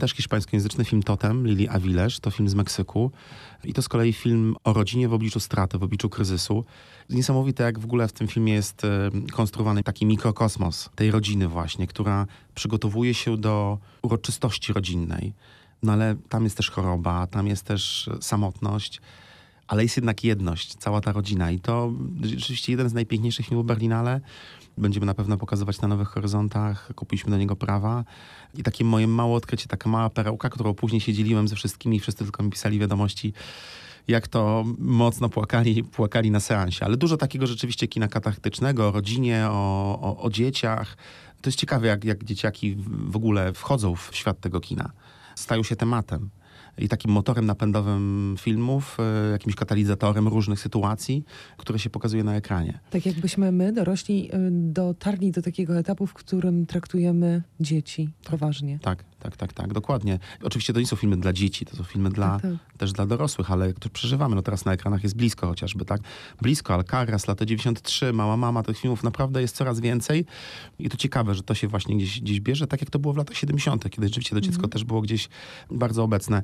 Też hiszpańskojęzyczny film Totem Lili Avilés, to film z Meksyku. I to z kolei film o rodzinie w obliczu straty, w obliczu kryzysu. Niesamowite, jak w ogóle w tym filmie jest e, konstruowany taki mikrokosmos tej rodziny właśnie, która przygotowuje się do uroczystości rodzinnej. No ale tam jest też choroba, tam jest też samotność, ale jest jednak jedność, cała ta rodzina. I to rzeczywiście jeden z najpiękniejszych filmów Berlinale. Będziemy na pewno pokazywać na Nowych Horyzontach. Kupiliśmy do niego prawa. I takie moje małe odkrycie, taka mała perełka, którą później się dzieliłem ze wszystkimi. Wszyscy tylko mi pisali wiadomości, jak to mocno płakali, płakali na seansie. Ale dużo takiego rzeczywiście kina katarktycznego, o rodzinie, o, o, o dzieciach. To jest ciekawe, jak, jak dzieciaki w ogóle wchodzą w świat tego kina. Stają się tematem i takim motorem napędowym filmów, e, jakimś katalizatorem różnych sytuacji, które się pokazuje na ekranie. Tak jakbyśmy my, dorośli, y, dotarli do takiego etapu, w którym traktujemy dzieci poważnie. Tak, tak, tak, tak, dokładnie. Oczywiście to nie są filmy dla dzieci, to są filmy dla, Tak, tak. też dla dorosłych, ale które przeżywamy. No teraz na ekranach jest blisko chociażby, tak? Blisko, Alcaraz, lata 93, Mała Mama, tych filmów naprawdę jest coraz więcej. I to ciekawe, że to się właśnie gdzieś, gdzieś bierze, tak jak to było w latach 70., kiedy rzeczywiście to dziecko też było gdzieś bardzo obecne.